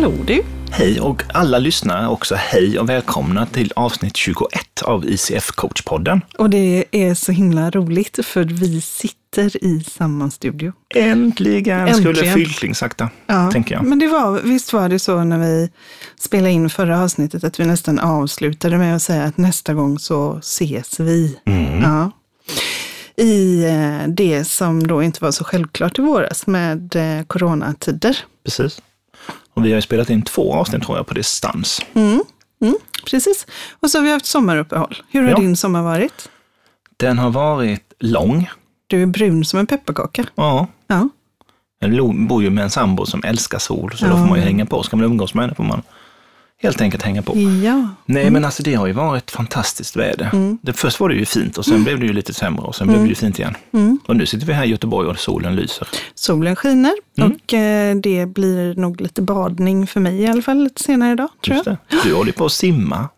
Hallå du! Hej och alla lyssnare också hej och välkomna till avsnitt 21 av ICF Coach-podden. Och det är så himla roligt för vi sitter i samma studio. Äntligen, Äntligen. skulle Fylking sagt Ja, tänker jag. Men det var, visst var det så när vi spelade in förra avsnittet att vi nästan avslutade med att säga att nästa gång så ses vi. Mm. Ja. I eh, det som då inte var så självklart i våras med eh, coronatider. Precis. Och vi har ju spelat in två avsnitt tror jag på distans. Mm, precis. Och så har vi haft sommaruppehåll. Hur har Ja. din sommar varit? Den har varit lång. Du är brun som en pepparkaka. Ja. Ja. Jag bor ju med en sambo som älskar sol, så då Ja. får man ju hänga på. Ska man umgås med henne får man helt enkelt hänga på. Ja. Nej, men alltså det har ju varit fantastiskt väder. Mm. Det, först var det ju fint och sen blev det ju lite sämre och sen blev det ju fint igen. Mm. Och nu sitter vi här i Göteborg och solen lyser. Solen skiner Mm. och eh, det blir nog lite badning för mig i alla fall lite senare idag. Tror Just jag. det. Du håller på att simma.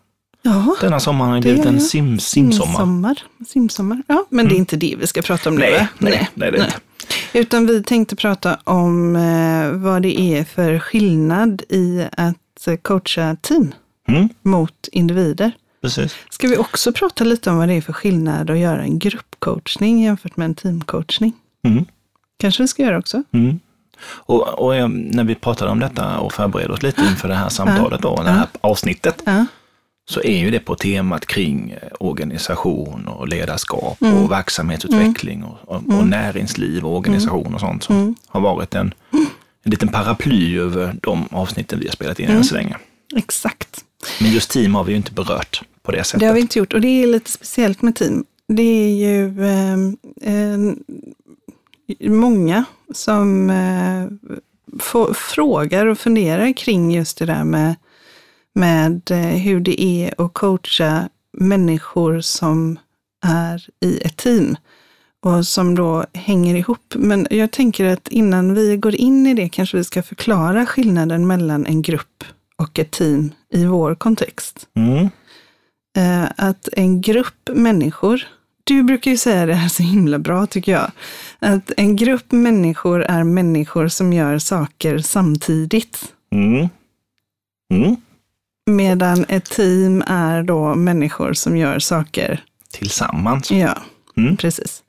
Ja, Denna sommaren har blivit en sim, simsommar. simsommar. simsommar. Ja, men det är inte det vi ska prata om nu. Nej, nej, nej, det är inte. Utan vi tänkte prata om eh, vad det är för skillnad i att eh, coacha team Mm, mot individer. precis. Ska vi också prata lite om vad det är för skillnad att göra en gruppcoachning jämfört med en teamcoachning? Mm, Kanske vi ska göra också. mm. Och, och eh, när vi pratade om detta och förberedde oss lite inför det här samtalet då, det här avsnittet, så är ju det på temat kring eh, organisation och ledarskap Mm. och verksamhetsutveckling och, och, och näringsliv och organisation och sånt som Mm. har varit en, en liten paraply över de avsnitten vi har spelat in Mm. än så länge. exakt. Men just team har vi ju inte berört på det sättet. Det har vi inte gjort och det är lite speciellt med team. Det är ju eh, eh, många som eh, få- frågar och funderar kring just det där med, med eh, hur det är att coacha människor som är i ett team och som då hänger ihop. Men jag tänker att innan vi går in i det kanske vi ska förklara skillnaden mellan en grupp och ett team i vår kontext Mm. eh, att en grupp människor, du brukar ju säga det här så himla bra tycker jag, att en grupp människor är människor som gör saker samtidigt. Mm. Mm. Medan ett team är då människor som gör saker, Tillsammans. ja, Mm. precis.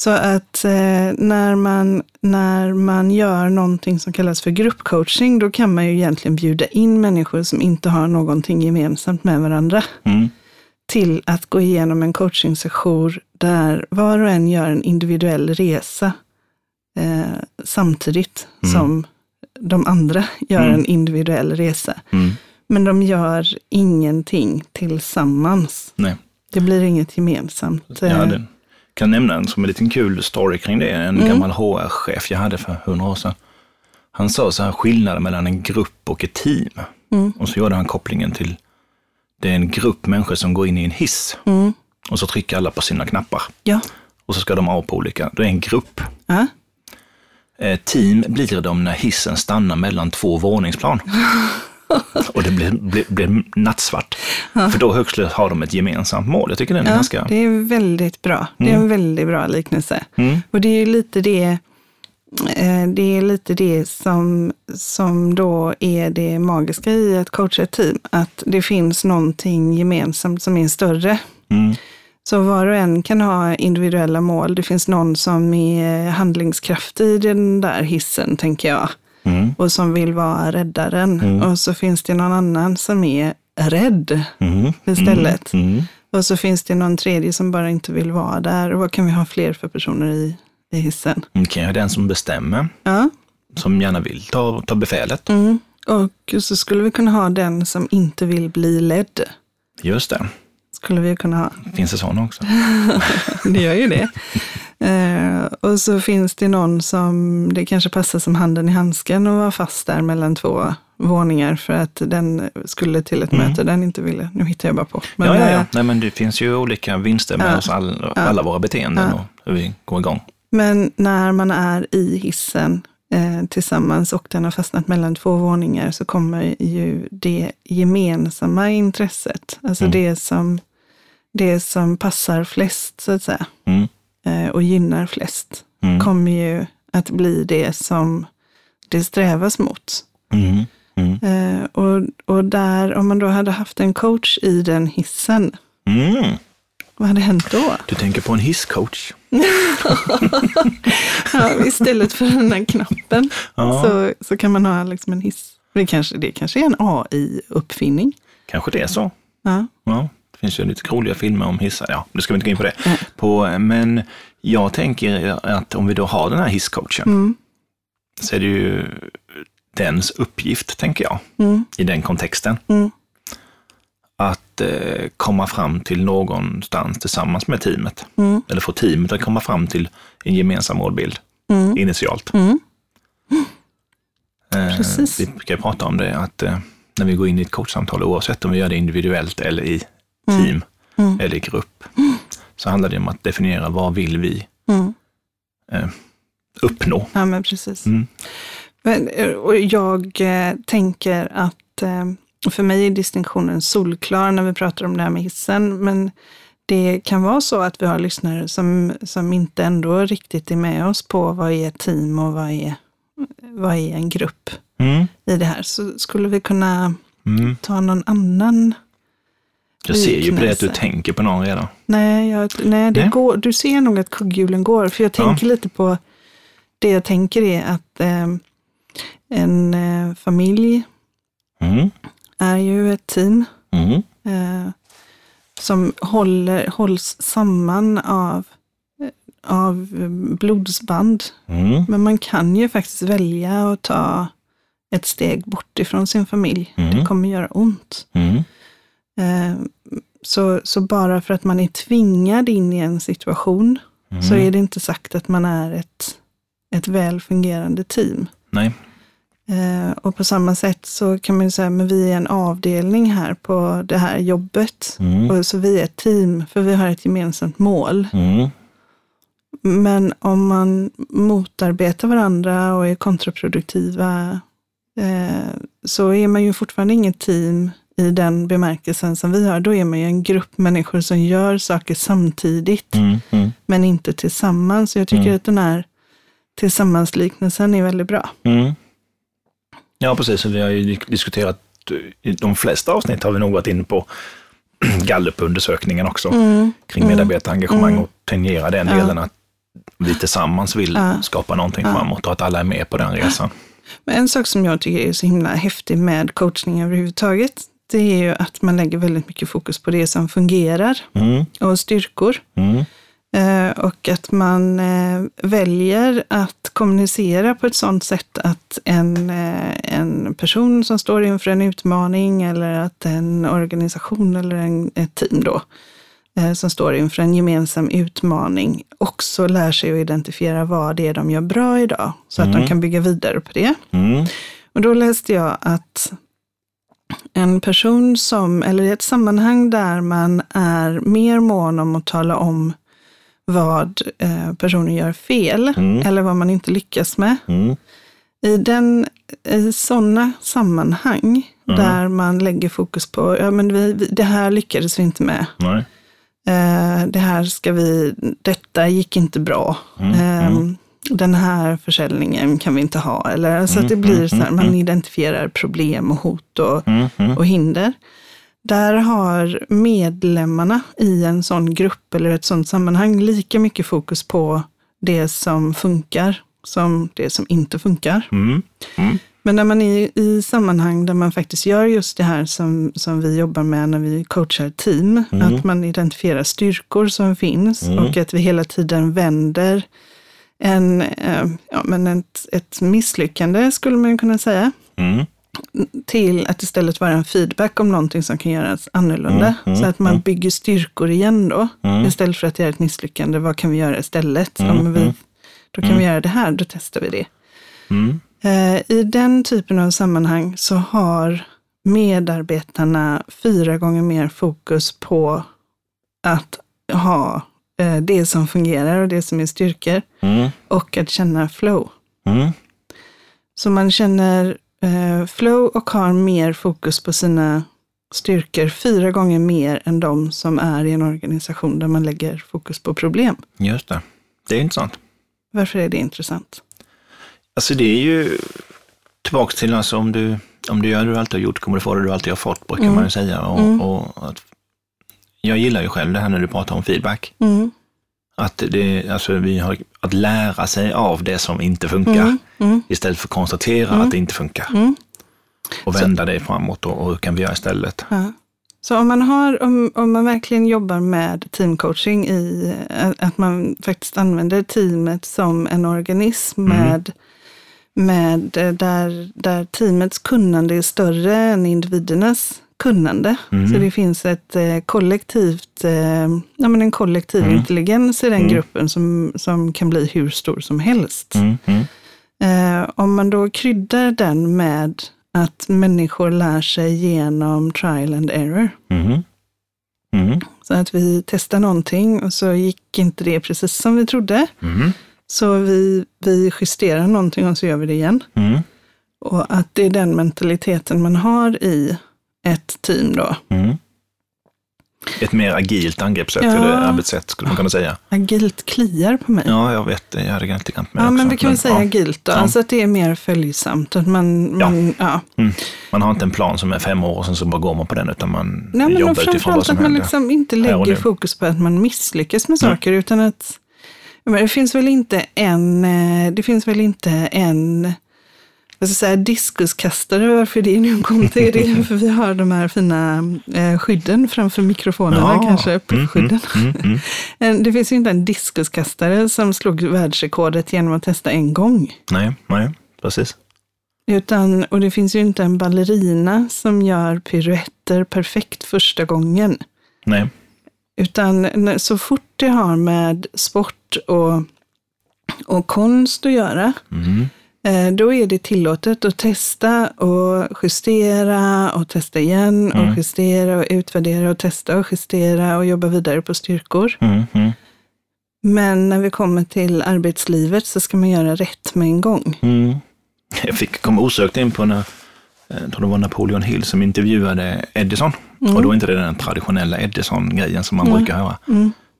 Så att eh, när, man, när man gör någonting som kallas för gruppcoaching, då kan man ju egentligen bjuda in människor som inte har någonting gemensamt med varandra. Mm. till att gå igenom en coachingsession där var och en gör en individuell resa eh, samtidigt Mm. som de andra gör Mm. en individuell resa. Mm. Men de gör ingenting tillsammans. Nej. Det blir inget gemensamt. Eh, hade, kan nämna en som en liten kul story kring det. En Mm. gammal HR-chef jag hade för hundra år sedan. Han sa så här skillnaden mellan en grupp och ett team. Mm. Och så gjorde han kopplingen till det är en grupp människor som går in i en hiss. Mm. Och så trycker alla på sina knappar. Ja. Och så ska de av på olika. Det är en grupp. Ja. Eh, Team blir de när hissen stannar mellan två våningsplan. och det blir, blir, blir nattsvart. För då högst har de ett gemensamt mål. Jag tycker den är Ja, ganska... det är väldigt bra. Det är en väldigt bra liknelse. Mm. Och det är ju lite det, eh, det är lite det som, som då är det magiska i att coacha ett team. Att det finns någonting gemensamt som är större. Mm. Så var och en kan ha individuella mål. Det finns någon som är handlingskraftig i den där hissen, tänker jag. Mm. Och som vill vara räddaren. Mm. Och så finns det någon annan som är rädd Mm. istället. Mm. Och så finns det någon tredje som bara inte vill vara där. Och vad kan vi ha fler för personer i, i hissen? Okej, okay, den som bestämmer, Ja. som gärna vill ta, ta befälet. Mm. Och så skulle vi kunna ha den som inte vill bli ledd. Just det, Skulle vi kunna ha. finns det sådana också. Det gör ju det. Eh, och så finns det någon som det kanske passar som handen i handsken och vara fast där mellan två våningar för att den skulle till ett möte den inte ville. Nu hittar jag bara på. Men, ja, ja, ja. eh, Nej, men det finns ju olika vinster med Ja. oss all, alla våra beteenden och hur vi går igång. Men när man är i hissen eh, tillsammans och den har fastnat mellan två våningar så kommer ju det gemensamma intresset, alltså Mm. det, som, det som passar flest så att säga Mm. Eh, och gynnar flest, Mm. kommer ju att bli det som det strävas mot. Mm. Mm. Eh, och, och där, om man då hade haft en coach i den hissen, Mm. vad hade hänt då? Du tänker på en hisscoach? Ja, istället för den här knappen Ja. så, så kan man ha liksom en hiss. Det kanske, det kanske är en AI-uppfinning. Kanske det är så. Ja. Ja, det finns ju lite roliga filmer om hissar. Ja, nu ska vi inte gå in på det. På, men jag tänker att om vi då har den här hisscoachen Mm. så är det ju dens uppgift, tänker jag, Mm. i den kontexten. Mm. Att eh, komma fram till någonstans tillsammans med teamet. Mm. Eller få teamet att komma fram till en gemensam målbild Mm. initialt. Eh. Vi brukar prata om det, att eh, när vi går in i ett coachsamtal, oavsett om vi gör det individuellt eller i team Mm. eller i grupp, så handlar det om att definiera vad vill vi Mm. eh, uppnå. Ja, men precis. Mm. Men, eh, och jag eh, tänker att eh, för mig är distinktionen solklar när vi pratar om det här med hissen. Men det kan vara så att vi har lyssnare som, som inte ändå riktigt är med oss på vad är team och vad är, vad är en grupp Mm. i det här. Så skulle vi kunna Mm. ta någon annan Jag ser ju på det att du tänker på någon redan. Nej, jag, nej, det Nej. Går, du ser nog att kugghjulen går. För jag Ja. tänker lite på, det jag tänker är att eh, en eh, familj Mm. är ju ett team Mm. eh, som håller, hålls samman av, eh, av blodsband. Mm. Men man kan ju faktiskt välja att ta ett steg bort ifrån sin familj. Mm. Det kommer göra ont. Eh, så, så bara för att man är tvingad in i en situation Mm. så är det inte sagt att man är ett, ett väl fungerande team. Nej. Eh, och på samma sätt så kan man ju säga, men vi är en avdelning här på det här jobbet. Mm. Och så vi är ett team, för vi har ett gemensamt mål. Mm. Men om man motarbetar varandra och är kontraproduktiva eh, så är man ju fortfarande inget team i den bemärkelsen som vi har. Då är man ju en grupp människor som gör saker samtidigt, Mm. Mm. men inte tillsammans. Så jag tycker Mm. att den här tillsammansliknelsen är väldigt bra. Mm. Ja, precis. Vi har ju diskuterat, i de flesta avsnitt har vi nog varit inne på gallupundersökningen också, kring Mm. medarbetarengagemang Mm. och tangera den Ja. delen att vi tillsammans vill Ja. skapa någonting Ja. framåt och att alla är med på den resan. Men en sak som jag tycker är så himla häftig med coachning överhuvudtaget, det är ju att man lägger väldigt mycket fokus på det som fungerar Mm. och styrkor. Mm. Eh, och att man eh, väljer att kommunicera på ett sådant sätt att en, eh, en person som står inför en utmaning eller att en organisation eller en, ett team då som står inför en gemensam utmaning också lär sig att identifiera vad det är de gör bra idag så att de Mm. kan bygga vidare på det. Mm. Och då läste jag att en person som, eller i ett sammanhang där man är mer mån om att tala om vad eh, personen gör fel Mm. eller vad man inte lyckas med. Mm. I, den, i sådana sammanhang Mm. där man lägger fokus på, ja men vi, vi, det här lyckades vi inte med. Eh, det här ska vi, detta gick inte bra. Eh. Den här försäljningen kan vi inte ha. Eller, så att det Mm, blir mm, så här, mm, man identifierar problem och hot och, och hinder. Där har medlemmarna i en sån grupp eller ett sånt sammanhang lika mycket fokus på det som funkar som det som inte funkar. Mm. Mm. Men när man är i sammanhang där man faktiskt gör just det här som, som vi jobbar med när vi coachar team, Mm. att man identifierar styrkor som finns och att vi hela tiden vänder en, eh, ja, men ett, ett misslyckande, skulle man kunna säga, Mm. till att istället vara en feedback om någonting som kan göras annorlunda. Mm, mm, så att man mm. bygger styrkor igen då, Mm. istället för att det är ett misslyckande. Vad kan vi göra istället? Mm, men vi, då kan vi göra det här, då testar vi det. Eh, I den typen av sammanhang så har medarbetarna fyra gånger mer fokus på att ha det som fungerar och det som är styrkor Mm. och att känna flow. Mm. Så man känner eh, flow och har mer fokus på sina styrkor fyra gånger mer än de som är i en organisation där man lägger fokus på problem. Just det. Det är intressant. Varför är det intressant? Alltså det är ju tillbaka till alltså om du om du gör det du alltid har gjort kommer du få det du alltid har fått, brukar Mm. man ju säga. Och, Mm. och att, jag gillar ju själv det här när du pratar om feedback. Mm. Att, det, alltså vi har, att lära sig av det som inte funkar, Mm. Mm. istället för att konstatera Mm. att det inte funkar. Mm. Och vända det framåt och, och hur kan vi göra istället? Ja. Så om man, har, om, om man verkligen jobbar med teamcoaching i att man faktiskt använder teamet som en organism Mm. med, med där, där teamets kunnande är större än individernas kunnande. Mm. Så det finns ett eh, kollektivt, eh, ja, men en kollektiv Mm. intelligens i den Mm. gruppen som, som kan bli hur stor som helst. Mm, mm, Eh, om man då kryddar den med att människor lär sig genom trial and error. mm, mm, Så att vi testar någonting och så gick inte det precis som vi trodde. mm, Så vi, vi justerar någonting och så gör vi det igen. Och att det är den mentaliteten man har i ett team då. mm. Ett mer agilt angreppssätt Ja. eller arbetssätt skulle man kunna säga. Agilt kliar på mig. Ja, Ja, jag vet det. Jag hade grann med också, men vi kan väl säga ja, agilt då. Ja. Alltså att det är mer följsamt. Att man, Ja. man, ja. Man har inte en plan som är fem år och sen så bara går man på den, utan man Nej, men jobbar utifrån vad som att man liksom inte lägger fokus på att man misslyckas med Nej. saker, utan att menar, det finns väl inte en, eh, det finns väl inte en vad ska jag säga, diskuskastare, varför det nu kom till det, för vi har de här fina eh, skydden framför mikrofonerna, Ja. kanske, Mm, puffskydden. mm, mm, mm. Eh, Det finns ju inte en diskuskastare som slog världsrekordet genom att testa en gång. Nej, nej, precis. Utan, och det finns ju inte en ballerina som gör piruetter perfekt första gången. Nej. Utan så fort det har med sport och, och konst att göra, Mm, då är det tillåtet att testa och justera och testa igen Mm. och justera och utvärdera och testa och justera och jobba vidare på styrkor. mm, mm, Men när vi kommer till arbetslivet så ska man göra rätt med en gång. mm. Jag fick komma osökt in på när, eh, jag tror det var Napoleon Hill som intervjuade Edison. Och då är inte det den traditionella Edison-grejen som man Mm. brukar höra.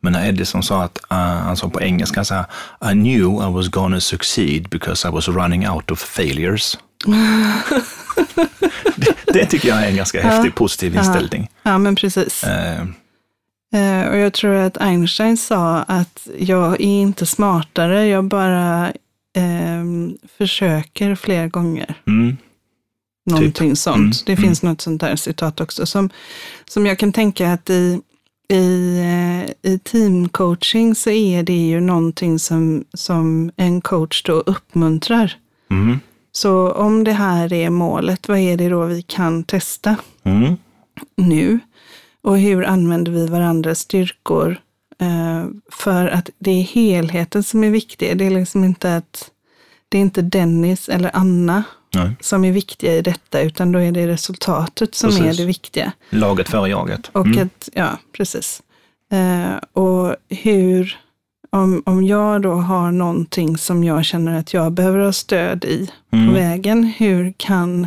Mm. Men när Edison sa att, uh, han sa på engelska så här, I knew I was gonna succeed because I was running out of failures. det, det tycker jag är en ganska häftig positiv inställning. Ja, men precis. Eh, Eh, och jag tror att Einstein sa att jag är inte smartare, jag bara ehm, försöker fler gånger. mm, Någonting sånt. Mm, Det mm. finns något sånt där citat också. Som, som jag kan tänka att i, i, eh, i teamcoaching så är det ju någonting som, som en coach då uppmuntrar. mm, Så om det här är målet, vad är det då vi kan testa mm, nu? Och hur använder vi varandras styrkor? Eh, för att det är helheten som är viktig. Det är liksom inte att det är inte Dennis eller Anna nej. som är viktiga i detta, utan då är det resultatet som är Precis. det viktiga. Laget före jaget. Och Mm, att, ja, precis. Eh, och hur, om, om jag då har någonting som jag känner att jag behöver ha stöd i på mm, vägen, hur kan,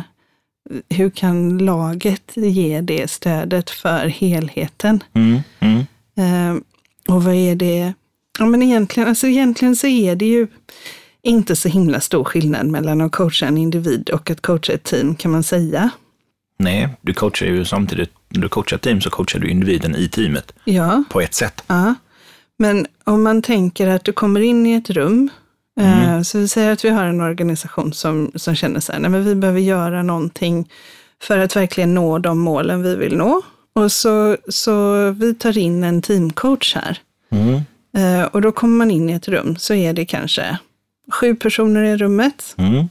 hur kan laget ge det stödet för helheten? mm, mm, Eh, och vad är det? Ja, men egentligen, alltså egentligen så är det ju inte så himla stor skillnad mellan att coacha en individ och att coacha ett team kan man säga. Nej, du coachar ju samtidigt, när du coachar ett team så coachar du individen i teamet Ja, på ett sätt. ja. Men om man tänker att du kommer in i ett rum, eh, Mm. så vi säger att vi har en organisation som, som känner så här, nej men vi behöver göra någonting för att verkligen nå de målen vi vill nå. Och så, så vi tar in en teamcoach här. Mm, Eh, och då kommer man in i ett rum, så är det kanske sju personer i rummet. mm,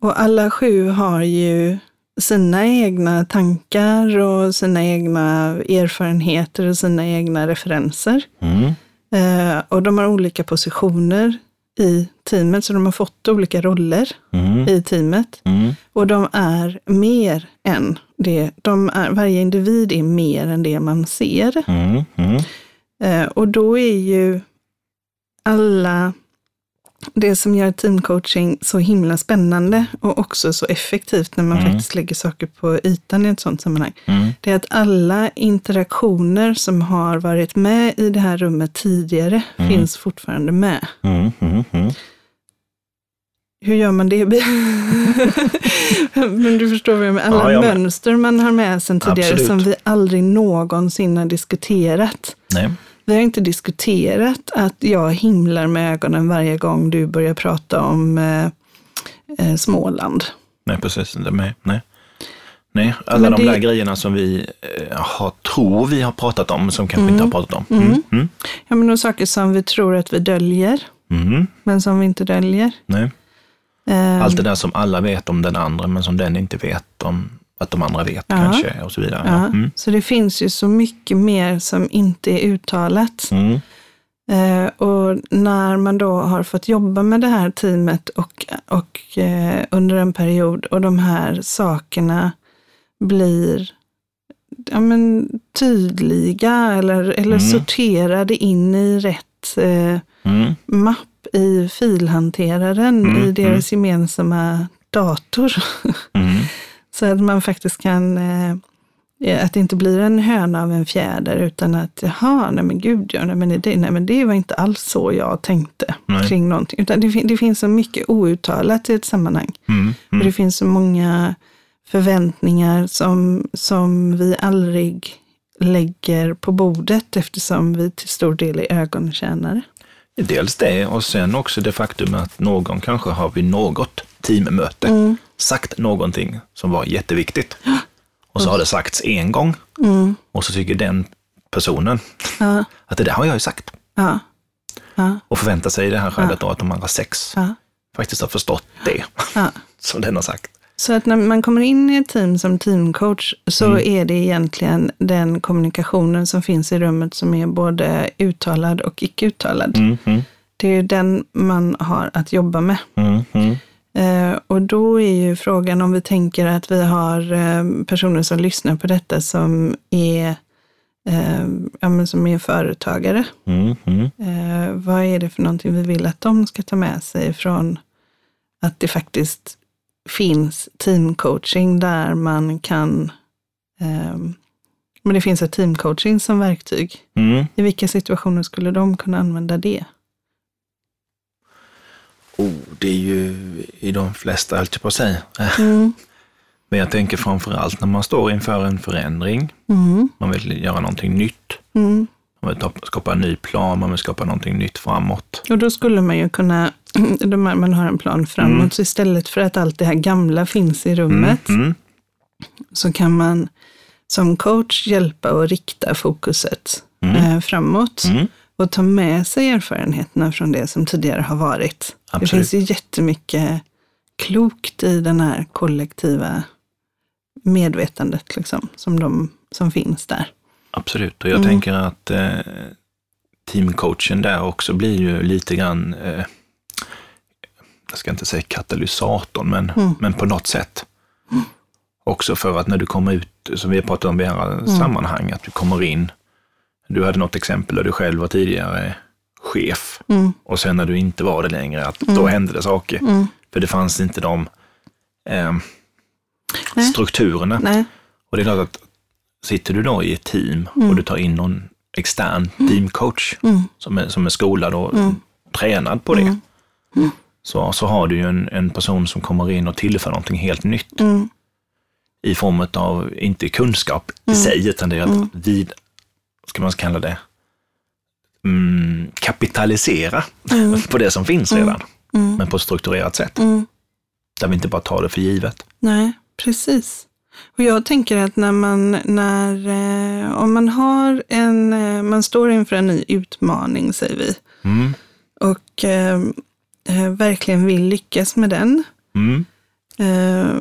Och alla sju har ju sina egna tankar och sina egna erfarenheter och sina egna referenser. mm, Eh, och de har olika positioner i teamet, så de har fått olika roller mm, i teamet. mm, Och de är mer än det. De är, varje individ är mer än det man ser. mm, mm, Eh, och då är ju alla, det som gör teamcoaching så himla spännande och också så effektivt när man Mm. faktiskt lägger saker på ytan i ett sådant sammanhang. mm, Det är att alla interaktioner som har varit med i det här rummet tidigare Mm. finns fortfarande med. mm, mm, mm. hur gör man det? Men du förstår vad jag menar. Alla Ja, jag mönster man har med sedan tidigare Absolut. som vi aldrig någonsin har diskuterat. Nej. Vi har inte diskuterat att jag himlar med ögonen varje gång du börjar prata om eh, eh, Småland. Nej, precis. Med. Nej. Nej, alla Men de det- där grejerna som vi eh, har, tror vi har pratat om, som kanske inte har pratat om. Mm. Mm. Ja, men och saker som vi tror att vi döljer, Mm. men som vi inte döljer. Nej. Eh, Allt det där som alla vet om den andra, men som den inte vet om att de andra vet Ja. kanske, och så vidare. ja. Mm. Så det finns ju så mycket mer som inte är uttalat. Mm. Eh, och när man då har fått jobba med det här teamet och, och eh, under en period och de här sakerna blir ja, men, tydliga eller, eller Mm. sorterade in i rätt eh, Mm. mapp i filhanteraren Mm, i deras gemensamma dator. Så att man faktiskt kan, eh, att det inte blir en höna av en fjäder utan att, jaha, nej men gud, ja, nej, men det, nej men det var inte alls så jag tänkte Nej. kring någonting. Utan det, det finns så mycket outtalat i ett sammanhang. Mm. Mm. det finns så många förväntningar som, som vi aldrig lägger på bordet eftersom vi till stor del är ögontjänare. Dels det och sen också det faktum att någon kanske har vid något teammöte Mm. Sagt någonting som var jätteviktigt. Och så har det sagts en gång Mm. och så tycker den personen Ja, att det där har jag ju sagt. ja, ja, Och förväntar sig i det här skedet då att de andra sex faktiskt har förstått det som den har sagt. Så att när man kommer in i ett team som teamcoach så Mm. är det egentligen den kommunikationen som finns i rummet som är både uttalad och icke uttalad. Mm, mm, Det är ju den man har att jobba med. Eh, och då är ju frågan om vi tänker att vi har eh, personer som lyssnar på detta som är, eh, ja, som är företagare. mm, mm. Vad är det för någonting vi vill att de ska ta med sig från att det faktiskt finns teamcoaching där man kan, men det finns ett teamcoaching som verktyg. Mm. I vilka situationer skulle de kunna använda det? Oh, det är ju i de flesta, höll jag på att säga. Mm. Men jag tänker framför allt när man står inför en förändring, Mm. man vill göra någonting nytt, Mm. man vill skapa en ny plan, man vill skapa någonting nytt framåt. Och då skulle man ju kunna, man har en plan framåt, Mm. så istället för att allt det här gamla finns i rummet, Mm, så kan man som coach hjälpa och rikta fokuset Mm. eh, framåt. mm, och ta med sig erfarenheterna från det som tidigare har varit. Det Absolut. finns ju jättemycket klokt i den här kollektiva medvetandet liksom, som, de, som finns där. Absolut, och jag Mm. tänker att eh, teamcoachen där också blir ju lite grann, eh, jag ska inte säga katalysatorn, men, Mm. men på något sätt. Också för att när du kommer ut, som vi har pratat om i andra Mm. sammanhang, att du kommer in, du hade något exempel där du själv var tidigare chef Mm. och sen när du inte var det längre, att då hände det saker. Mm. För det fanns inte de eh, Nej. strukturerna. Nej. Och det är klart att sitter du då i ett team Mm. och du tar in någon extern teamcoach Mm. som, är, som är skolad och Mm. tränad på det, Mm. så, så har du ju en, en person som kommer in och tillför någonting helt nytt Mm. i form av, inte kunskap i Mm. sig, utan det är att Mm. vid, ska man kalla det, mm, kapitalisera Mm. på det som finns Mm. redan, Mm. men på ett strukturerat sätt, Mm. där vi inte bara tar det för givet. Nej, precis. Och jag tänker att när man, när, eh, om man har en, eh, man står inför en ny utmaning, säger vi, Mm. och eh, eh, verkligen vill lyckas med den, Mm. Eh,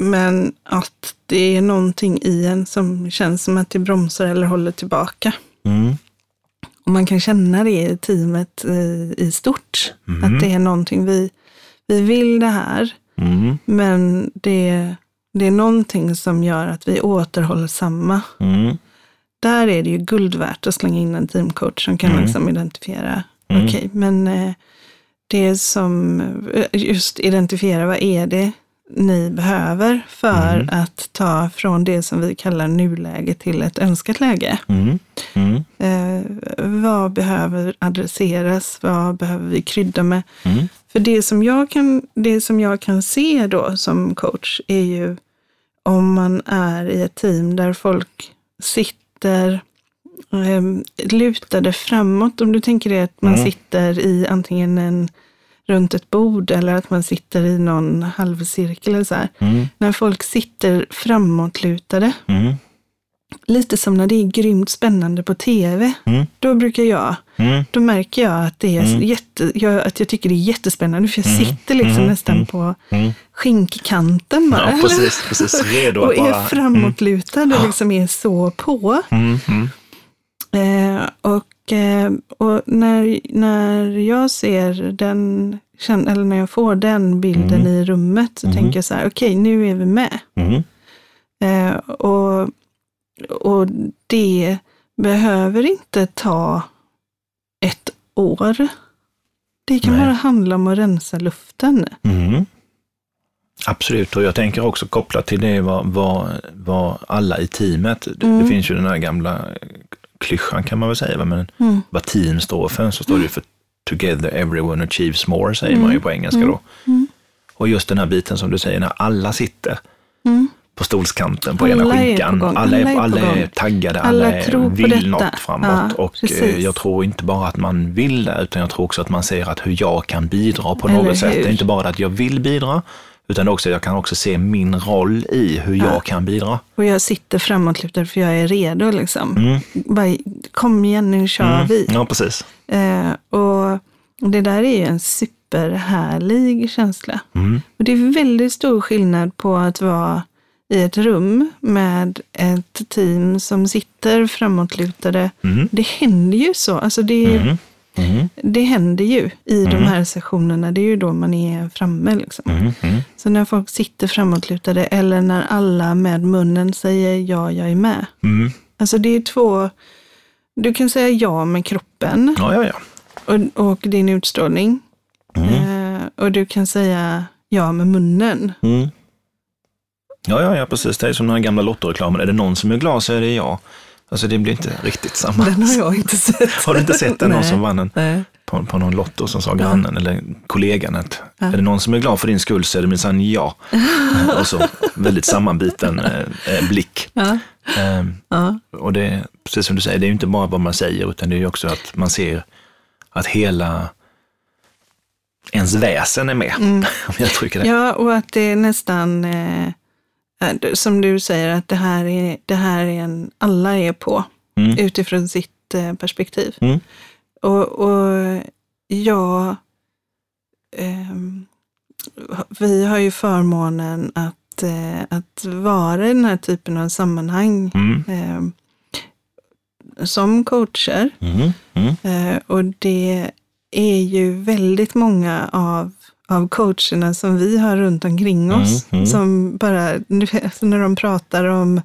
Men att det är någonting i en som känns som att det bromsar eller håller tillbaka. Mm. Och man kan känna det i teamet i, i stort. Mm. Att det är någonting vi, vi vill det här, Mm. men det, det är någonting som gör att vi är återhållsamma. Mm. Där är det ju guld värt att slänga in en teamcoach som kan Mm. liksom identifiera, Mm. okej, men eh, det som, eh, just identifiera vad är det ni behöver för Mm. att ta från det som vi kallar nuläge till ett önskat läge. Mm. Mm. Eh, vad behöver adresseras? Vad behöver vi krydda med? Mm. För det som, jag kan, det som jag kan se då som coach är ju om man är i ett team där folk sitter eh, lutade framåt. Om du tänker dig att man Mm. sitter i antingen en, runt ett bord eller att man sitter i någon halvcirkel eller så. Mm. När folk sitter framåtlutade, Mm. lite som när det är grymt spännande på tv. Mm. Då brukar jag, Mm. då märker jag att, det är Mm. jätte, jag, att jag tycker det är jättespännande. För jag Mm. sitter liksom Mm. nästan på Mm. skinkkanten bara. Ja, precis, precis. Redo och att är bara... framåtlutad och liksom är så på. Eh, och och när, när jag ser den, eller när jag får den bilden Mm. i rummet så Mm. tänker jag så här, okej nu är vi med. Mm. Eh, och, och det behöver inte ta ett år. Det kan Nej. bara handla om att rensa luften. Mm. Absolut, och jag tänker också kopplat till det vad, vad, vad alla i teamet, det, Mm. det finns ju den här gamla klyschan kan man väl säga, men Mm. vad team står för, så står det ju för Together everyone achieves more, säger man ju på engelska då. Mm. Och just den här biten som du säger, när alla sitter Mm. på stolskanten på Alla ena skinkan. alla, alla är alla är taggade, Alla alla, är, vill detta. något framåt. Ja, och precis. eh, jag tror inte bara att man vill det, utan jag tror också att man ser att hur jag kan bidra på Eller något sätt. hur? Det är inte bara att jag vill bidra, utan också jag kan också se min roll i hur jag kan bidra. Och jag sitter framåtlutad för jag är redo liksom. Mm. Bara, kom igen nu kör Mm. vi. Ja, precis. Eh, och det där är ju en superhärlig känsla. Mm. Och det är väldigt stor skillnad på att vara i ett rum med ett team som sitter framåtlutade. Mm. Det händer ju så. Alltså det, Mm. Mm. det händer ju i de Mm. här sessionerna. Det är ju då man är framme. Liksom. Mm. Mm. Så när folk sitter framåtlutade eller när alla med munnen säger ja, jag är med. Mm. Alltså det är två, du kan säga ja med kroppen Ja, ja, ja. och, och din utstrålning. Eh, och du kan säga ja med munnen. Ja, ja, ja, precis. Det är som den här gamla Lottoreklamen. Är det någon som är glad så är det jag. Alltså det blir inte riktigt samma. Den har jag inte sett. Har du inte sett den? Någon som vann en, Nej. på, på någon Lotto som sa grannen eller kollegan att Ja. är det någon som är glad för din skull så är det minsann jag. och så väldigt sammanbiten eh, eh, blick. Ja, Ehm, ja, och det precis som du säger, det är ju inte bara vad man säger utan det är ju också att man ser att hela ens väsen är med. Om jag uttrycker det. ja, och att det är nästan, eh, som du säger, att det här är, det här är en, alla är på Mm. utifrån sitt eh, perspektiv. Mm. Och, och jag, ehm, vi har ju förmånen att, eh, att vara i den här typen av sammanhang Mm. ehm, som coacher. Mm. Mm. Eh, och det är ju väldigt många av, av coacherna som vi har runt omkring oss, Mm, mm. som bara, när de pratar om,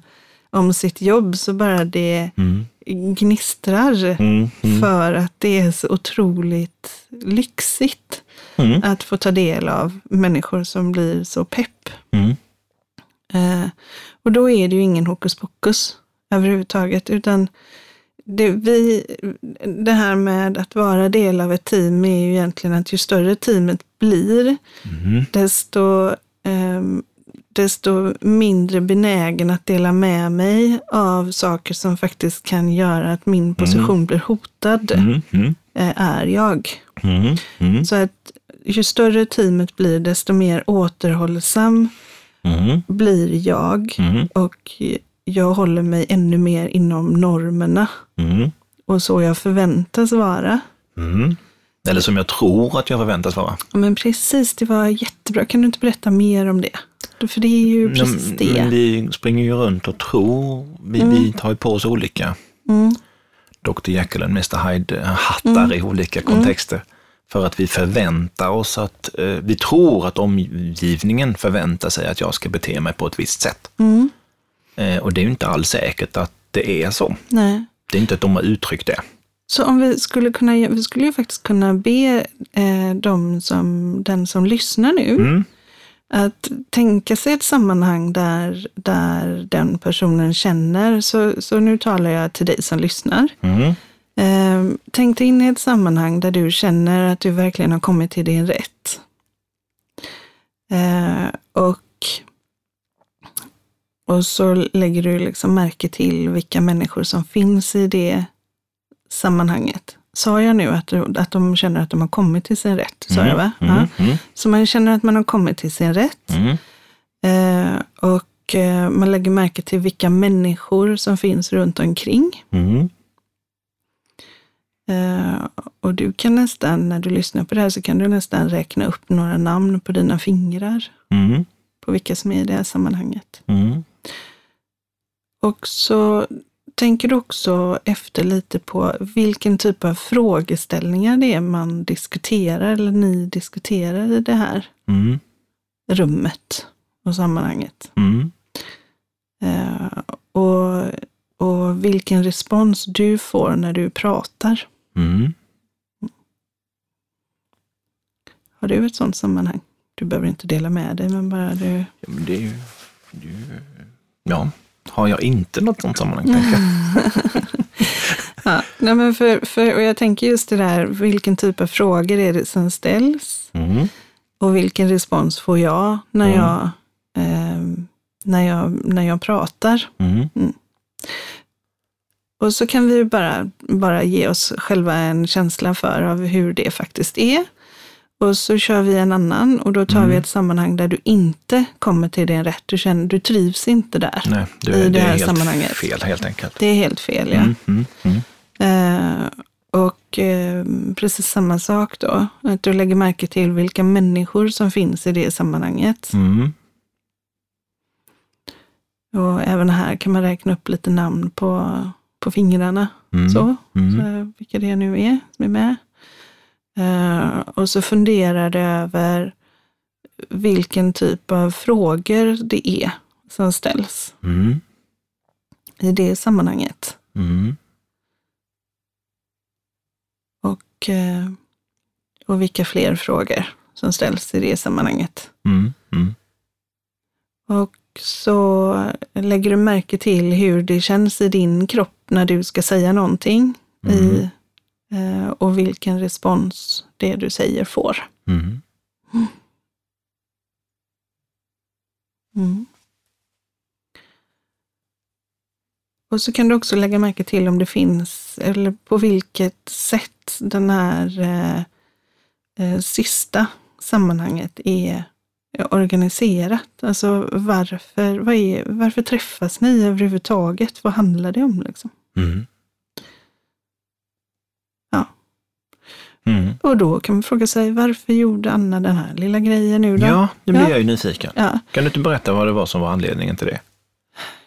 om sitt jobb så bara det Mm. gnistrar Mm. Mm. för att det är så otroligt lyxigt Mm. att få ta del av människor som blir så pepp. Mm. Eh, och då är det ju ingen hokus pokus överhuvudtaget, utan det, vi, det här med att vara del av ett team är ju egentligen att ju större teamet blir, Mm. desto, ehm, desto mindre benägen att dela med mig av saker som faktiskt kan göra att min position blir hotad, Mm. Mm. eh, är jag. Mm. Mm. Så att ju större teamet blir, desto mer återhållsam Mm. blir jag. Mm. Och jag håller mig ännu mer inom normerna Mm. och så jag förväntas vara. Mm. Eller som jag tror att jag förväntas vara. Men precis, det var jättebra. Kan du inte berätta mer om det? För det är ju precis Men- det. Men vi springer ju runt och tror, vi, vi tar ju på oss olika Mm, Dr Jekyll och Mr Hyde-hattar i olika kontexter. För att vi förväntar oss att, eh, vi tror att omgivningen förväntar sig att jag ska bete mig på ett visst sätt. mm, Eh, och det är ju inte alls säkert att det är så. nej. Det är inte att de har uttryckt det. Så om vi skulle kunna, vi skulle ju faktiskt kunna be eh, de som, den som lyssnar nu Mm. att tänka sig ett sammanhang där, där den personen känner, så, så nu talar jag till dig som lyssnar. Mm. Eh, tänk dig in i ett sammanhang där du känner att du verkligen har kommit till din rätt. Eh, och, och så lägger du liksom märke till vilka människor som finns i det sammanhanget. Sa jag nu att, att de känner att de har kommit till sin rätt? Sa jag va? Mm, Ja. mm, Så man känner att man har kommit till sin rätt. mm, Eh, och eh, man lägger märke till vilka människor som finns runt omkring. mm, Eh, och du kan nästan, när du lyssnar på det här, så kan du nästan räkna upp några namn på dina fingrar. mm, På vilka som är i det här sammanhanget. mm, Och så tänker också efter lite på vilken typ av frågeställningar det är man diskuterar, eller ni diskuterar i det här mm, rummet och sammanhanget. mm, Eh, och, och vilken respons du får när du pratar. mm. Har du ett sådant sammanhang? Du behöver inte dela med dig, men bara du... Ja, men det är ju, det är ju... Ja, har jag inte något sånt sammanhang. Ja, nej men för, för, och jag tänker just det där, vilken typ av frågor är det som ställs? Mm, Och vilken respons får jag när, Mm. jag, eh, när, jag, när jag pratar? mm, Och så kan vi bara, bara ge oss själva en känsla för av hur det faktiskt är. Och så kör vi en annan och då tar Mm. vi ett sammanhang där du inte kommer till din rätt. Du, känner, du trivs inte där. nej, du, I det det är här helt sammanhanget. fel helt enkelt. Det är helt fel, ja. Mm, mm, mm, Eh, och eh, precis samma sak då, att du lägger märke till vilka människor som finns i det sammanhanget. mm, Och även här kan man räkna upp lite namn på, på fingrarna. mm, Så, så, vilka det nu är som är med. Eh, och så funderar du över vilken typ av frågor det är som ställs mm, i det sammanhanget. mm, Och, eh, och vilka fler frågor som ställs i det sammanhanget. mm, mm, Och så lägger du märke till hur det känns i din kropp när du ska säga någonting. I, eh, och vilken respons det du säger får. mm, Mm. Och så kan du också lägga märke till om det finns, eller på vilket sätt den här eh, eh, sista sammanhanget är organiserat. Alltså varför, vad är, varför träffas ni överhuvudtaget? Vad handlar det om? Liksom? mm. Ja. Mm. Och då kan man fråga sig, varför gjorde Anna den här lilla grejen nu då? Ja, nu blir Ja. jag ju nyfiken. Ja. Kan du inte berätta vad det var som var anledningen till det?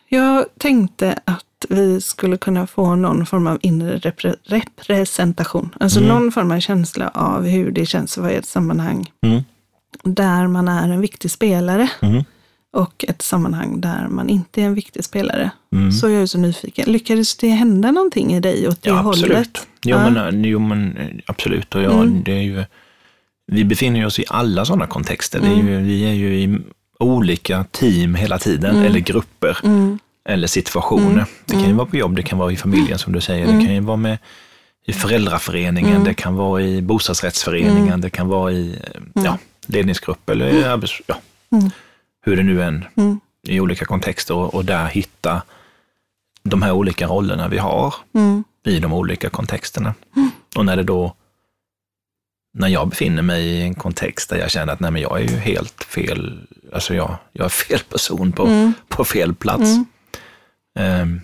Jag tänkte att vi skulle kunna få någon form av inre repre- representation. Alltså Mm. någon form av känsla av hur det känns att vara i ett sammanhang Mm. där man är en viktig spelare Mm. Och ett sammanhang där man inte är en viktig spelare. Mm. Så jag är så nyfiken. Lyckades det hända någonting i dig åt det Ja, hållet? absolut. Jo, Ja. men, jo, men eh, absolut. Och ja, Mm. det är ju, vi befinner oss i alla sådana kontexter. Det är Mm. ju, vi är ju i olika team hela tiden, eller grupper, Mm, eller situationer. Det kan ju vara på jobb, det kan vara i familjen som du säger, Mm. det kan ju vara med i föräldraföreningen, det kan vara i bostadsrättsföreningen, det kan vara i eh, ja, ledningsgrupp eller arbets... Ja, Mm. Hur det nu än mm, i olika kontexter och, och där hitta de här olika rollerna vi har mm, i de olika kontexterna. Och när det då, när jag befinner mig i en kontext där jag känner att nej men jag är ju helt fel, alltså jag, jag är fel person på, mm, på fel plats. mm. Ehm,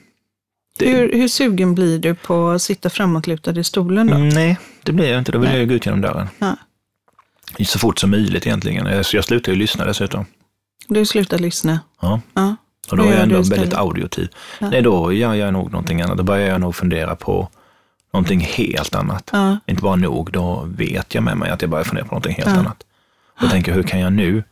det, Hur, hur sugen blir du på att sitta framåtlutad i stolen då? Mm, nej, det blir jag inte. Då vill jag ju gå ut genom dörren. Ja. Så fort som möjligt egentligen. Så jag slutar ju lyssna dessutom. Du slutar lyssna? Ja. Ja. Och då är jag ändå väldigt audiotiv. Ja. Nej, då gör jag nog någonting annat. Då börjar jag nog fundera på någonting helt annat. Ja. Inte bara nog, då vet jag med mig att jag börjar fundera på någonting helt annat. Och tänker, hur kan jag nu?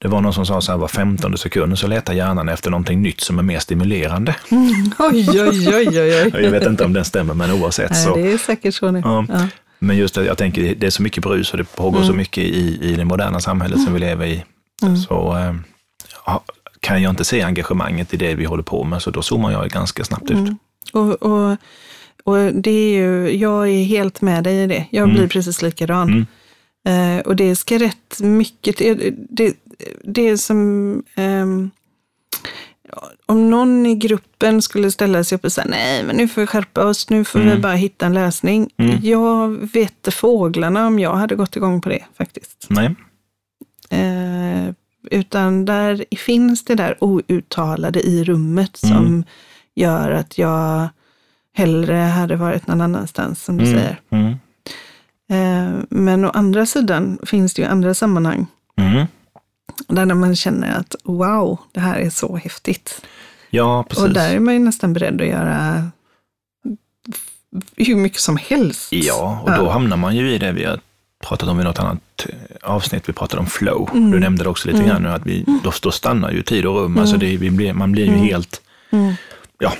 Det var någon som sa så här, var femtonde sekund så letar hjärnan efter någonting nytt som är mer stimulerande. Oj, oj, oj, oj, oj. Jag vet inte om den stämmer, men oavsett Nej, så. det är säkert så nu. Ja. Men just att jag tänker, det är så mycket brus och det pågår så Mm. mycket i, i det moderna samhället som vi lever i. Mm. Så eh, kan jag inte se engagemanget i det vi håller på med, så då zoomar jag ganska snabbt ut. Mm. Och, och, och det är ju, jag är helt med dig i det. Jag Mm. blir precis likadan. Eh, och det ska rätt mycket till. Det, det är som ehm, om någon i gruppen skulle ställa sig upp och säga nej, men nu får vi skärpa oss, nu får vi Mm. bara hitta en lösning. Mm. Jag vet fåglarna om jag hade gått igång på det faktiskt. Nej. Eh, utan där finns det där outtalade i rummet Mm. som gör att jag hellre hade varit någon annanstans, som du Mm. säger. Mm. Eh, men å andra sidan finns det ju andra sammanhang Mm. där man känner att wow, det här är så häftigt. Ja, precis. Och där är man ju nästan beredd att göra hur mycket som helst. Ja, och då hamnar man ju i det vi har pratat om i något annat eh, avsnitt. Vi pratade om flow. Mm. Du nämnde det också lite Mm. grann nu, att vi, då, då stannar ju tid och rum. Alltså det, vi blir, man blir ju Mm. helt, Mm. ja,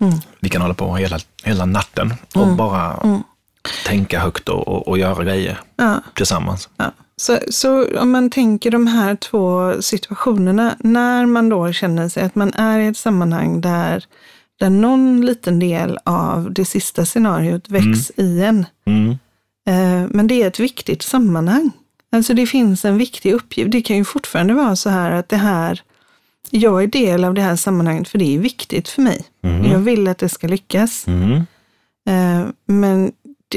Mm. vi kan hålla på hela, hela natten och Mm. bara Mm. tänka högt och, och, och göra grejer Ja. tillsammans. Ja. Så, så om man tänker de här två situationerna, när man då känner sig att man är i ett sammanhang där, där någon liten del av det sista scenariot väcks i en, Mm. Men det är ett viktigt sammanhang. Alltså det finns en viktig uppgift. Det kan ju fortfarande vara så här att det här, jag är del av det här sammanhanget för det är viktigt för mig. Mm. Jag vill att det ska lyckas. Mm. Eh, men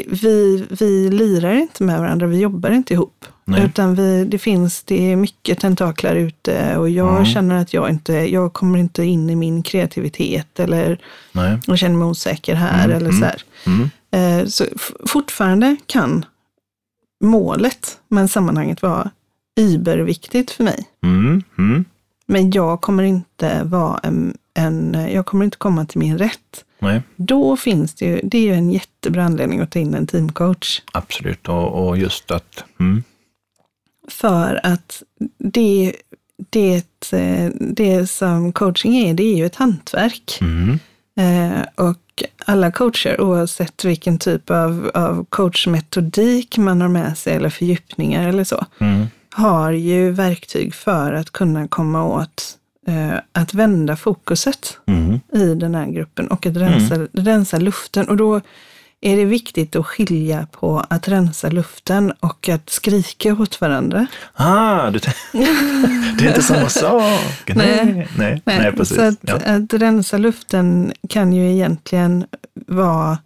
vi, vi lirar inte med varandra, vi jobbar inte ihop. Nej. Utan vi, det finns, det är mycket tentaklar ute och jag Mm. känner att jag inte, jag kommer inte in i min kreativitet eller Nej. jag känner mig osäker här Mm, eller mm. så här. Mm. Eh, så fortfarande kan målet med sammanhanget vara überviktigt för mig. Mm. Mm. Men jag kommer inte vara en, en, jag kommer inte komma till min rätt. Nej, Då finns det ju, det är ju en jättebra anledning att ta in en teamcoach. absolut. Och, och just att, mm. För att det, det, eh, det som coaching är, det är ju ett hantverk. Mm. Eh, och alla coacher, oavsett vilken typ av, av coachmetodik man har med sig eller fördjupningar eller så, Mm. har ju verktyg för att kunna komma åt eh, att vända fokuset Mm. i den här gruppen och att rensa, rensa luften. Och då är det viktigt att skilja på att rensa luften och att skrika åt varandra. Ah, du det är inte samma sak. Nej. Nej, nej, nej, precis. Så att, ja. att rensa luften kan ju egentligen vara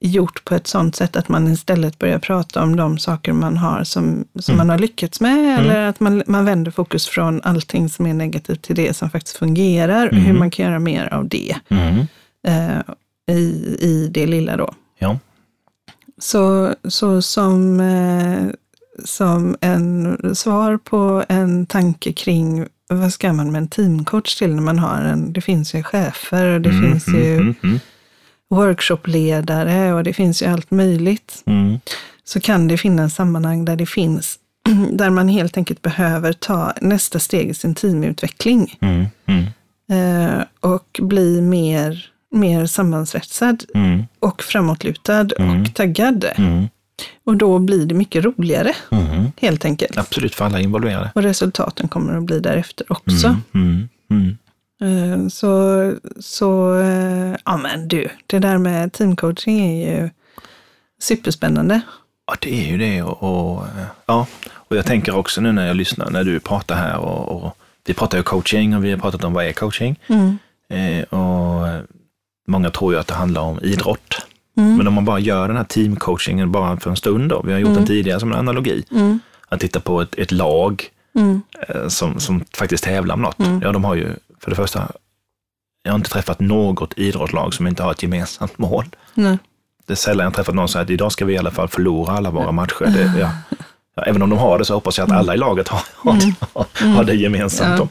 gjort på ett sånt sätt att man istället börjar prata om de saker man har som, som Mm. man har lyckats med. Eller att man, man vänder fokus från allting som är negativt till det som faktiskt fungerar. Och hur Mm. man kan göra mer av det Mm. eh, i, i det lilla då. Ja. Så, så som, eh, som en svar på en tanke kring vad ska man med en teamcoach till när man har en, det finns ju chefer och det Mm, finns mm, ju mm, mm, workshopledare och det finns ju allt möjligt. mm. Så kan det finnas sammanhang där det finns, där man helt enkelt behöver ta nästa steg i sin teamutveckling Mm, eh, och bli mer, mer sammansvetsad mm, och framåtlutad Mm. och taggad. mm, Och då blir det mycket roligare, mm. helt enkelt. Absolut, för alla involverade. Och resultaten kommer att bli därefter också. Mm, mm. Eh, Så, så eh, ja men du, det där med teamcoaching är ju superspännande. Ja, det är ju det. Och, och, eh, ja. och jag tänker också nu när jag lyssnar, när du pratar här och, och vi pratar ju coaching och vi har pratat om vad är coaching. Mm. Eh, och många tror ju att det handlar om idrott. Mm. Men om man bara gör den här teamcoachingen bara för en stund då, vi har gjort Mm. den tidigare som en analogi, Mm. att titta på ett, ett lag Mm. eh, som, som faktiskt tävlar om något. Mm. Ja, de har ju, för det första, jag har inte träffat något idrottslag som inte har ett gemensamt mål. Nej. Det är sällan jag har träffat någon som säger att idag ska vi i alla fall förlora alla våra matcher. Det, ja. Ja, även om de har det så hoppas jag att alla i laget har, har, har, det gemensamt. Mm. Ja. Då.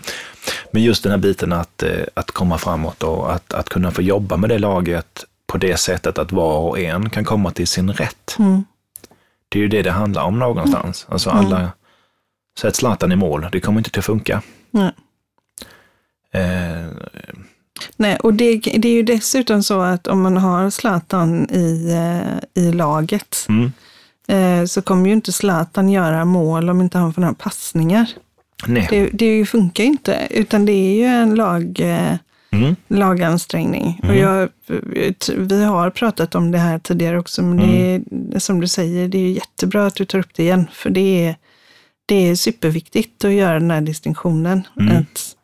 Men just den här biten att, eh, att komma framåt och att, att kunna få jobba med det laget på det sättet att var och en kan komma till sin rätt. Mm. Det är ju det det handlar om någonstans. Alltså alla, sätt Zlatan i mål, det kommer inte att funka. Nej. Eh, Nej, och det, det är ju dessutom så att om man har Zlatan i, eh, i laget mm, eh, så kommer ju inte Zlatan göra mål om inte han får några passningar. nej. Det, det funkar ju inte, utan det är ju en lag, eh, Mm. lagansträngning. Och Mm. jag, vi har pratat om det här tidigare också, men det är, som du säger, det är jättebra att du tar upp det igen, för det är, det är superviktigt att göra den här distinktionen. Mm. Att,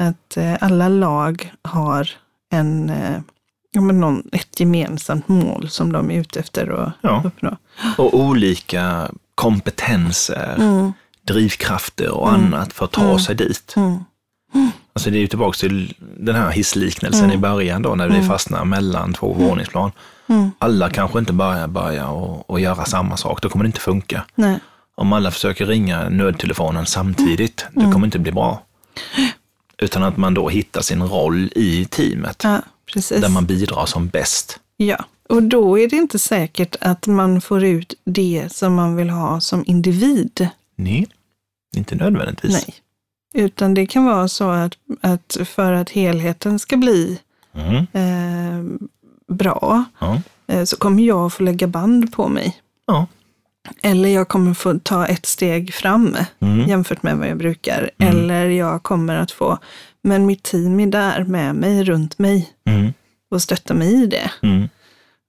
att eh, alla lag har en, eh, ja, men någon, ett gemensamt mål som de är ute efter att Ja. uppnå. Och olika kompetenser, Mm. drivkrafter och annat för att ta sig dit. Mm. Alltså det är ju tillbaka till den här hissliknelsen i början då när vi fastnar mellan två våningsplan. Mm. Alla kanske inte bara börjar och, och göra samma sak, då kommer det inte funka. Nej. Om alla försöker ringa nödtelefonen samtidigt, det Mm. kommer inte bli bra. Utan att man då hittar sin roll i teamet, Ja, där man bidrar som bäst. Ja, och då är det inte säkert att man får ut det som man vill ha som individ. Nej, inte nödvändigtvis. Nej. Utan det kan vara så att, att för att helheten ska bli Mm. eh, bra Ja. eh, så kommer jag få lägga band på mig. Ja. Eller jag kommer få ta ett steg fram Mm. jämfört med vad jag brukar. Eller jag kommer att få, men mitt team är där med mig, runt mig Mm. och stöttar mig i det. Mm.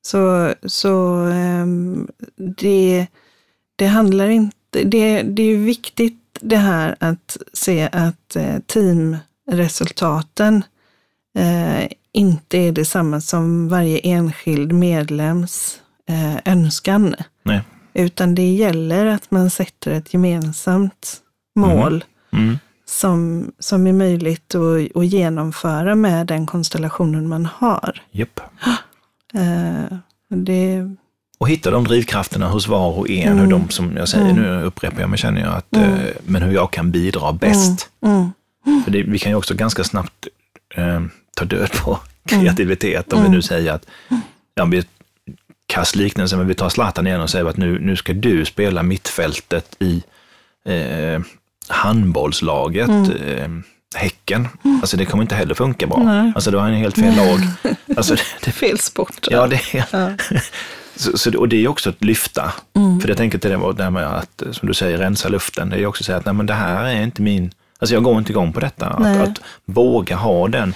Så, så ehm, det, det handlar inte, det, det är viktigt det här att se att eh, teamresultaten eh, inte är detsamma som varje enskild medlems eh, önskan. Nej. Utan det gäller att man sätter ett gemensamt mål Mm. som, som är möjligt att, att genomföra med den konstellationen man har. Japp. Eh, det, Och hitta de drivkrafterna hos var och en, hur de, som jag säger, nu upprepar jag mig, känner jag att, eh, men hur jag kan bidra bäst. mm, För det, vi kan ju också ganska snabbt eh, ta död på kreativitet om vi nu säger att, ja, vi kass liknelse, men vi tar Zlatan igen och säger att nu, nu ska du spela mittfältet i eh, handbollslaget eh, Häcken. Alltså det kommer inte heller funka bra. Nej. Alltså då har han helt fel lag. Alltså, det, det, fel sport. ja, det är så, så, det- och det är också att lyfta. För jag tänker till det, här med att, eh, som du säger, rensa luften. Det är också att säga att nej, men det här är inte min, alltså jag går inte igång på detta. Att, att våga ha den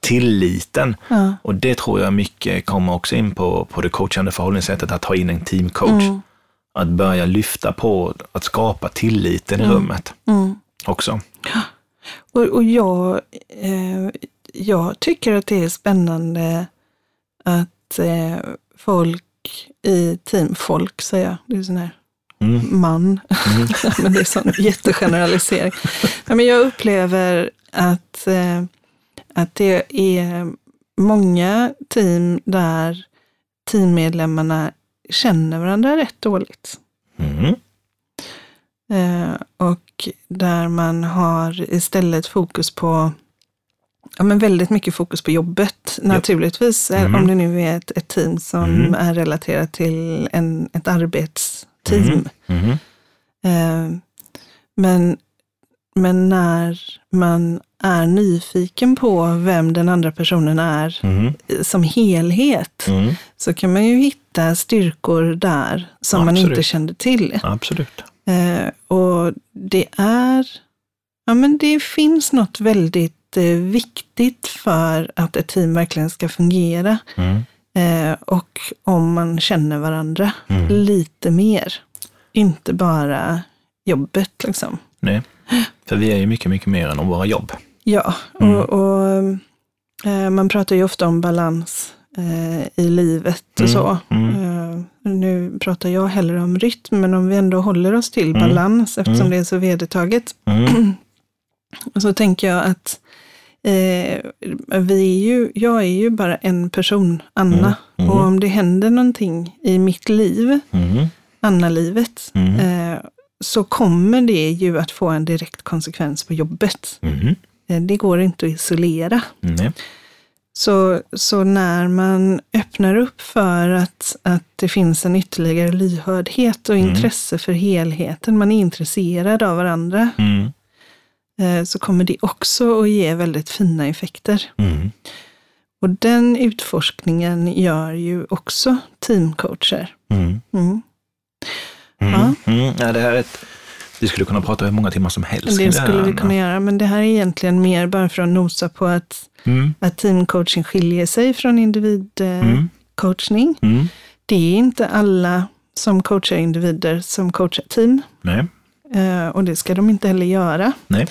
tilliten. Ja. Och det tror jag mycket kommer också in på, på det coachande förhållningssättet, att ta in en teamcoach. Mm. Att börja lyfta på, att skapa tilliten i rummet Mm. också. Och, och jag, eh, jag tycker att det är spännande att eh, folk i team, folk säger jag, det är sån här Mm. man, men det är sån jättegeneralisering. Ja, men jag upplever att, eh, att det är många team där teammedlemmarna känner varandra rätt dåligt. Mm. Eh, och där man har istället fokus på, ja men väldigt mycket fokus på jobbet naturligtvis. eh, Mm. Om det nu är ett, ett team som Mm. är relaterat till en, ett arbetsteam. Mm. Eh, men, men när man är nyfiken på vem den andra personen är Mm. som helhet, Mm. så kan man ju hitta styrkor där som man Absolut. inte kände till. Absolut. Eh, och det är, ja men det finns något väldigt eh, viktigt för att ett team verkligen ska fungera. Mm. Eh, och om man känner varandra Mm. lite mer. Inte bara jobbet liksom. Nej. För vi är ju mycket, mycket mer än om våra jobb. Ja, Mm. och, och eh, man pratar ju ofta om balans eh, i livet och Mm, så. mm. Eh, nu pratar jag hellre om rytm, men om vi ändå håller oss till Mm, balans eftersom mm. det är så vedertaget. Och så tänker jag att eh, vi är ju, jag är ju bara en person, Anna. Mm, mm. Och om det händer någonting i mitt liv, Mm. Anna-livet, eh, så kommer det ju att få en direkt konsekvens på jobbet. Mm. Det går inte att isolera. Nej. Så, så när man öppnar upp för att, att det finns en ytterligare lyhördhet och Mm. intresse för helheten, man är intresserad av varandra, Mm. eh, så kommer det också att ge väldigt fina effekter. Mm. Och den utforskningen gör ju också teamcoacher. Mm. Mm. Ja. Ja, det här är ett Vi skulle kunna prata hur många timmar som helst. Det skulle vi kunna göra, men det här är egentligen mer bara för att nosa på att, Mm. att teamcoaching skiljer sig från individcoachning. Mm. Mm. Det är inte alla som coachar individer som coachar team Nej. eh, och det ska de inte heller göra. Nej.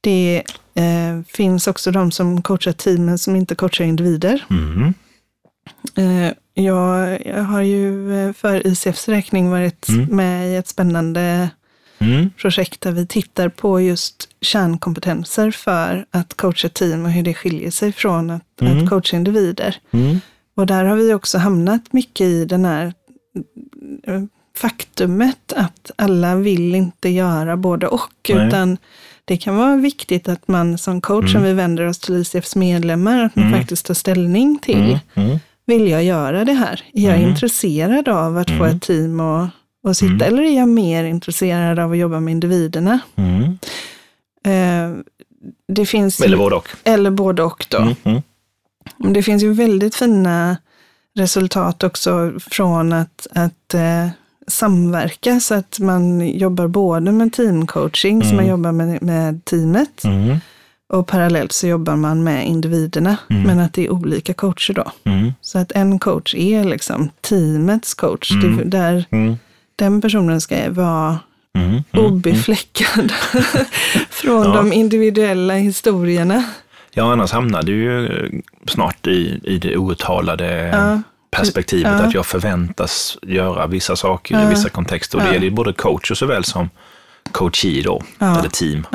Det eh, finns också de som coachar teamen som inte coachar individer. Mm. Eh, jag, jag har ju eh, för ICFs räkning varit Mm. med i ett spännande Mm. projekt där vi tittar på just kärnkompetenser för att coacha team och hur det skiljer sig från att, Mm. att coacha individer. Mm. Och där har vi också hamnat mycket i den här eh, faktumet att alla vill inte göra både och, Nej. utan det kan vara viktigt att man som coach, Mm. om vi vänder oss till ICFs medlemmar, att man Mm. faktiskt tar ställning till, Mm. Mm. Vill jag göra det här? Är jag Mm. intresserad av att få Mm. ett team att, att sitta, Mm. eller är jag mer intresserad av att jobba med individerna? Mm. Eh, det finns Eller både och. eller både och då. Mm. Mm. Det finns ju väldigt fina resultat också från att, att eh, samverka så att man jobbar både med teamcoaching, så Mm. man jobbar med, med teamet Mm. Och parallellt så jobbar man med individerna, Mm. men att det är olika coacher då. Mm. Så att en coach är liksom teamets coach, Mm. där Mm. den personen ska vara Mm. Mm. obefläckad från Ja. de individuella historierna. Ja, annars hamnar du ju eh, snart i, i det outtalade Ja. perspektivet Ja. att jag förväntas göra vissa saker i vissa kontexter. Och det gäller ju både coacher såväl som coachee då, eller team.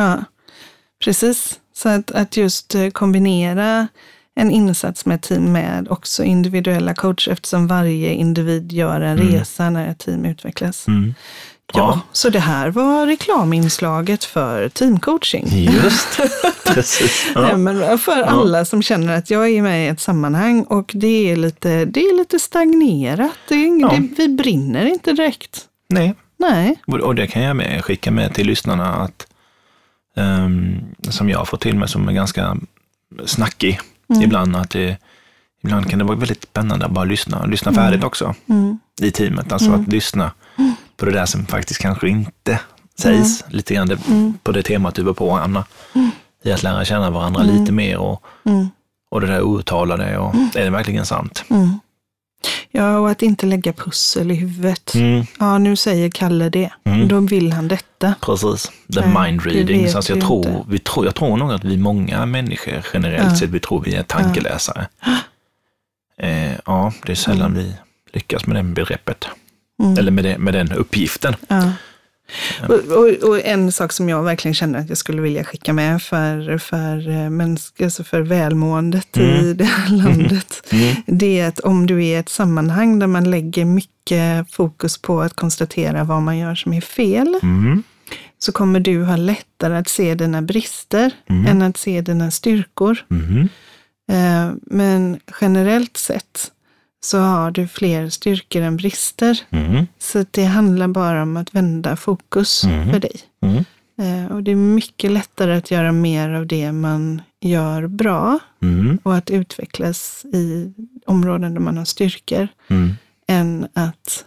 Precis. Så att, att just eh, kombinera en insats med team med också individuella coacher eftersom varje individ gör en Mm. resa när ett team utvecklas. Mm. Ja, Ja. så det här var reklaminslaget för teamcoaching. Just Precis. Nej, Ja. men för alla som känner att jag är med i ett sammanhang och det är lite, det är lite stagnerat. Det är, Ja. det, vi brinner inte direkt. Nej, Nej. och det kan jag med, skicka med till lyssnarna att som jag har fått till mig som är ganska snackig Mm. ibland, att det, ibland kan det vara väldigt spännande att bara lyssna, lyssna färdigt också Mm. i teamet. Alltså Mm. att lyssna på det där som faktiskt kanske inte sägs, lite grann det, Mm. på det temat du var på, Anna. I att lära känna varandra Mm. lite mer och, Mm. och det där outtalade och är det verkligen sant? Mm. Ja, och att inte lägga pussel i huvudet. Mm, Ja, nu säger Kalle det. Mm. Då vill han detta. precis, the Nej, mind reading. Så alltså jag, tror, inte. vi tror, jag tror nog att vi många människor generellt Ja. sett, vi tror vi är tankeläsare. Eh, ja, det är sällan vi lyckas med det begreppet. Mm. Eller med, det, med den uppgiften. Ja. Och, och, och en sak som jag verkligen känner att jag skulle vilja skicka med för, för, eh, alltså för välmåendet i Mm. det här landet, Mm. det är att om du är i ett sammanhang där man lägger mycket fokus på att konstatera vad man gör som är fel, Mm. så kommer du ha lättare att se dina brister Mm. än att se dina styrkor. Mm. Eh, Men generellt sett så har du fler styrkor än brister. Mm. Så det handlar bara om att vända fokus Mm. för dig. Mm. Eh, Och det är mycket lättare att göra mer av det man gör bra Mm. och att utvecklas i områden där man har styrkor Mm. än att,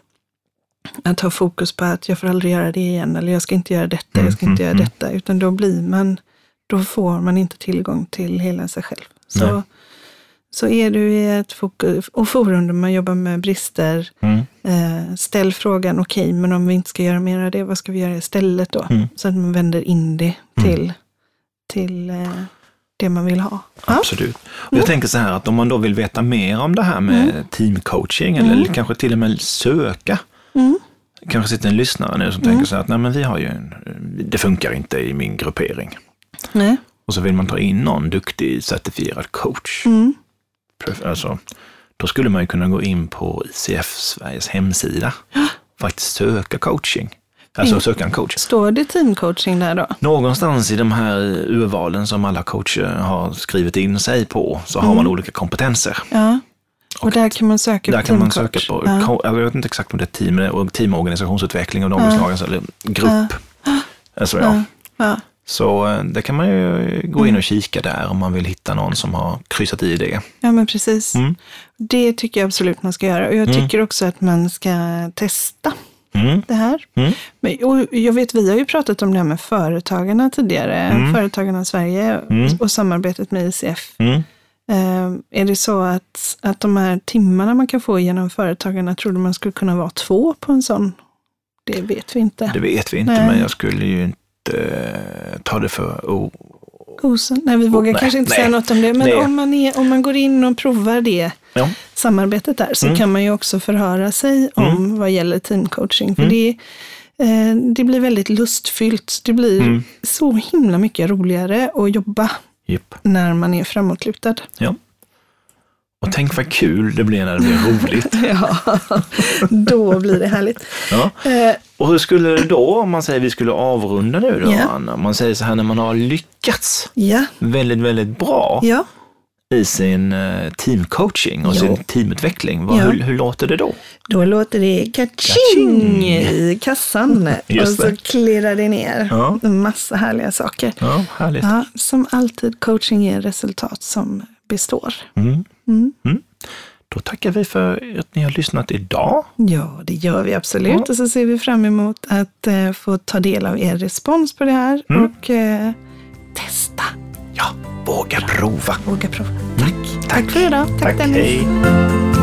att ha fokus på att jag får aldrig göra det igen eller jag ska inte göra detta, jag ska Mm, inte göra detta. Utan då blir man, då får man inte tillgång till hela sig själv. Nej. Så, är du i ett fokus, och forum där man jobbar med brister, Mm. eh, ställ frågan, okej, men om vi inte ska göra mer av det, vad ska vi göra istället då? Mm. Så att man vänder in det till, till eh, det man vill ha. Absolut. Och jag tänker så här att om man då vill veta mer om det här med teamcoaching eller kanske till och med söka. Mm. Kanske sitter en lyssnare nu som tänker så här att nej men vi har ju en, det funkar inte i min gruppering. Nej. Och så vill man ta in någon duktig certifierad coach. Mm. Alltså, då skulle man ju kunna gå in på ICF Sveriges hemsida. Faktiskt söka coaching. Alltså Mm. söka en coach. Står det teamcoaching där då? Någonstans i de här urvalen som alla coacher har skrivit in sig på så har man olika kompetenser. Ja. Och, där kan man söka Där på kan man söka på, Ja. jag vet inte exakt om det är team, och team och organisationsutveckling av något slag, alltså, eller grupp. Alltså, ja. Ja. Så eh, det kan man ju gå in och kika där om man vill hitta någon som har kryssat i det. ja, men precis. Mm. Det tycker jag absolut man ska göra. Och jag tycker också att man ska testa. Mm. det här. Mm. Men, och jag vet, vi har ju pratat om det här med Företagarna tidigare, Mm. Företagarna Sverige Mm. och samarbetet med ICF. Mm. Eh, är det så att, att de här timmarna man kan få genom Företagarna, tror du man skulle kunna vara två på en sån? Det vet vi inte. Det vet vi inte, Nej. men jag skulle ju inte eh, ta det för o... Osen. Nej, vi vågar nej, kanske inte nej. säga något om det, men Nej. om man, är, om man går in och provar det Ja. samarbetet där så Mm. kan man ju också förhöra sig om vad gäller teamcoaching. För Mm. det, eh, det blir väldigt lustfyllt. Det blir Mm. så himla mycket roligare att jobba Japp. när man är framåtlutad. Ja. Och tänk vad kul det blir när det blir roligt. Ja, då blir det härligt. Ja. Eh, Och hur skulle det då, om man säger vi skulle avrunda nu då, Ja. Anna? Om man säger så här när man har lyckats ja, väldigt, väldigt bra ja. i sin eh, teamcoaching och Ja. sin teamutveckling, vad, Ja. hur, hur låter det då? Då låter det kaching i kassan och så det. klirrar det ner Ja. massa härliga saker. Ja, härligt. Ja, som alltid, coaching ger resultat som består. Mm. Mm. Då tackar vi för att ni har lyssnat idag. Ja, det gör vi absolut. Ja. Och så ser vi fram emot att eh, få ta del av er respons på det här Mm. och eh, testa. Ja, våga prova. Våga prova. Tack. Tack för idag. Tack, Tack, Dennis. hej.